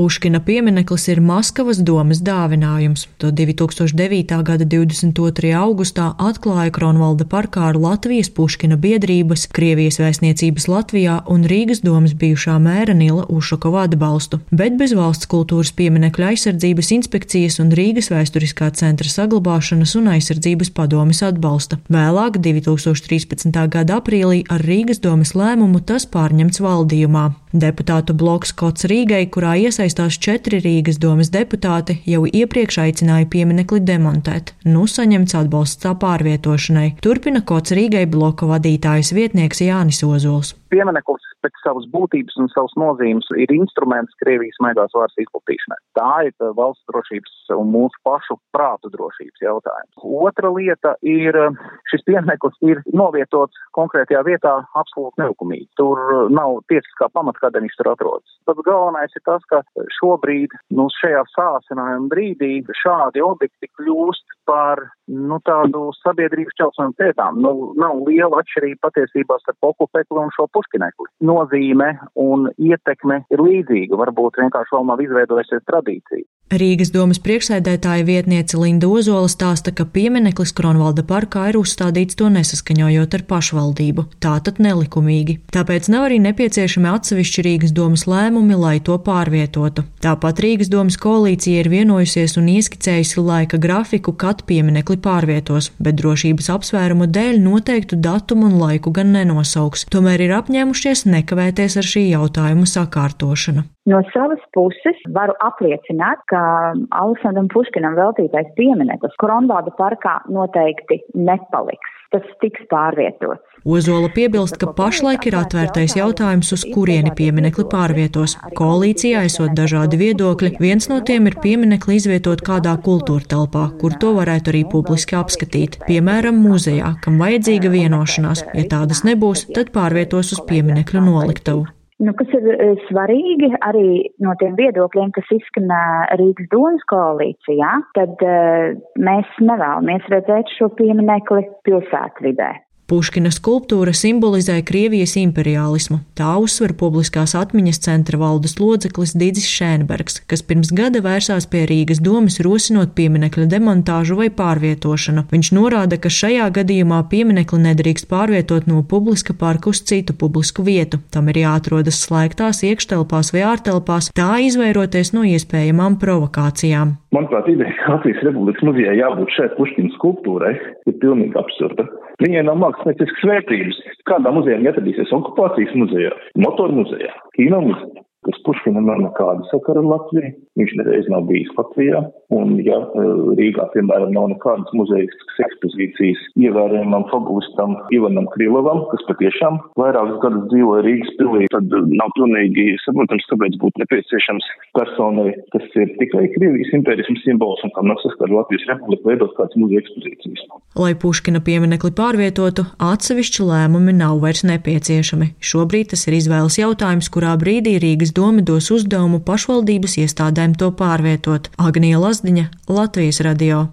Puškina piemineklis ir Maskavas domas dāvinājums. To 2009. gada 22. augustā atklāja Kronvalda parkā ar Latvijas Puškina biedrības, Krievijas vēstniecības Latvijā un Rīgas domas bijušā mēra Nila Ušakova atbalstu, bet bez valsts kultūras pieminekļa aizsardzības inspekcijas un Rīgas vēsturiskā centra saglabāšanas un aizsardzības padomes atbalsta. Vēlāk, 2013. gada aprīlī, ar Rīgas domas lēmumu tas pārņemts valdījumā. Deputātu bloks Kots Rīgai, kurā iesaistās četri Rīgas domas deputāti, jau iepriekš aicināja pieminekli demontēt. Nu saņemts atbalsts tā pārvietošanai. Turpina Kots Rīgai bloka vadītājas vietnieks Jānis Ozols. Piemineklis pēc savas būtības un savas nozīmes ir instruments Krievijas maigās varas izplatīšanai. Tā ir valsts drošības un mūsu pašu prātu drošības jautājums. Otra lieta ir, šis piemineklis ir novietots konkrētajā vietā absolūti nelikumīgi. Tur nav tiesiskā pamata, kādēļ viņš tur atrodas. Pats galvenais ir tas, ka šobrīd, nu, šajā sācinājuma brīdī šādi objekti kļūst par, nu, tādu sabiedrības čelsām pētām. Nu, nav liela atšķirība patiesībā starp okupekli un šo puškinekli nozīme un ietekme ir līdzīga. Varbūt vienkārši vēl nav izveidojusies tradīcija. Rīgas domas priekšsēdētāja vietniece Linda Ozola stāsta, ka piemineklis Kronvalda parkā ir uzstādīts to nesaskaņojot ar pašvaldību, tātad nelikumīgi. Tāpēc nav arī nepieciešami atsevišķi Rīgas domas lēmumi, lai to pārvietotu. Tāpat Rīgas domas koalīcija ir vienojusies un ieskicējusi laika grafiku, kad pieminekli pārvietos, bet drošības apsvērumu dēļ noteiktu datumu un laiku gan nenosauks. Tomēr ir apņēmušies nekavēties ar šī jautājuma sakārtošanu. No savas puses varu apliecināt, ka Aleksandram Puškinam veltītais piemineklis Kronvāda parkā noteikti nepaliks. Tas tiks pārvietots. Ozola piebilst, ka pašlaik ir atvērtais jautājums, uz kurieni pieminekli pārvietos. Koalīcijā esot dažādi viedokļi, viens no tiem ir pieminekli izvietot kādā kultūra telpā, kur to varētu arī publiski apskatīt, piemēram, muzejā, kam vajadzīga vienošanās. Ja tādas nebūs, tad pārvietos uz pieminekļu noliktavu. Nu, kas ir e, svarīgi arī no tiem viedokļiem, kas izskanē Rīgas domas koalīcijā, tad uh, mēs nevēlamies redzēt šo pieminekli pilsētvidē. Puškina skulptūra simbolizē Krievijas imperialismu. Tā uzsver publiskās atmiņas centra valdes loceklis Dīdzis Šēnbergs, kas pirms gada vērsās pie Rīgas domas rosinot pieminekļa demontāžu vai pārvietošanu. Viņš norāda, ka šajā gadījumā pieminekli nedrīkst pārvietot no publiska parka uz citu publisku vietu. Tam ir jāatrodas slēgtās iekštelpās vai ārtelpās, tā izvairoties no iespējamām provokācijām. Manuprāt, ideja, ka Latvijas Republikas muzejā jābūt šai Puškina skulptūrai, ir pilnīgi absurda. Viņai nav mākslinieckas vērtības. Kādā muzejā atradīsies okupācijas muzejā, motoru muzejā, kino muzejā? kas Puškinam nav nekāda sakara ar Latviju. Viņš nereiz nav bijis Latvijā. Un, ja e, Rīgā, piemēram, nav nekādas muzejiskas ekspozīcijas ievērojamam fabulistam Ivanam Krilovam, kas patiešām vairākus gadus dzīvoja Rīgas pilī, tad nav pilnīgi saprotams, kāpēc būtu nepieciešams personai, kas ir tikai Krievijas impērijas simbols un kam nav saskara Latvijas republika, veidot kādas muzeja ekspozīcijas. Lai Puškina pieminekli pārvietotu, atsevišķi lēmumi nav vairs nepieciešami. Šobrīd tas ir izvēles jautājums, kurā brīdī Rīgas doma dos uzdevumu pašvaldības iestādēm to pārvietot. Agnija Lazdiņa, Latvijas radio.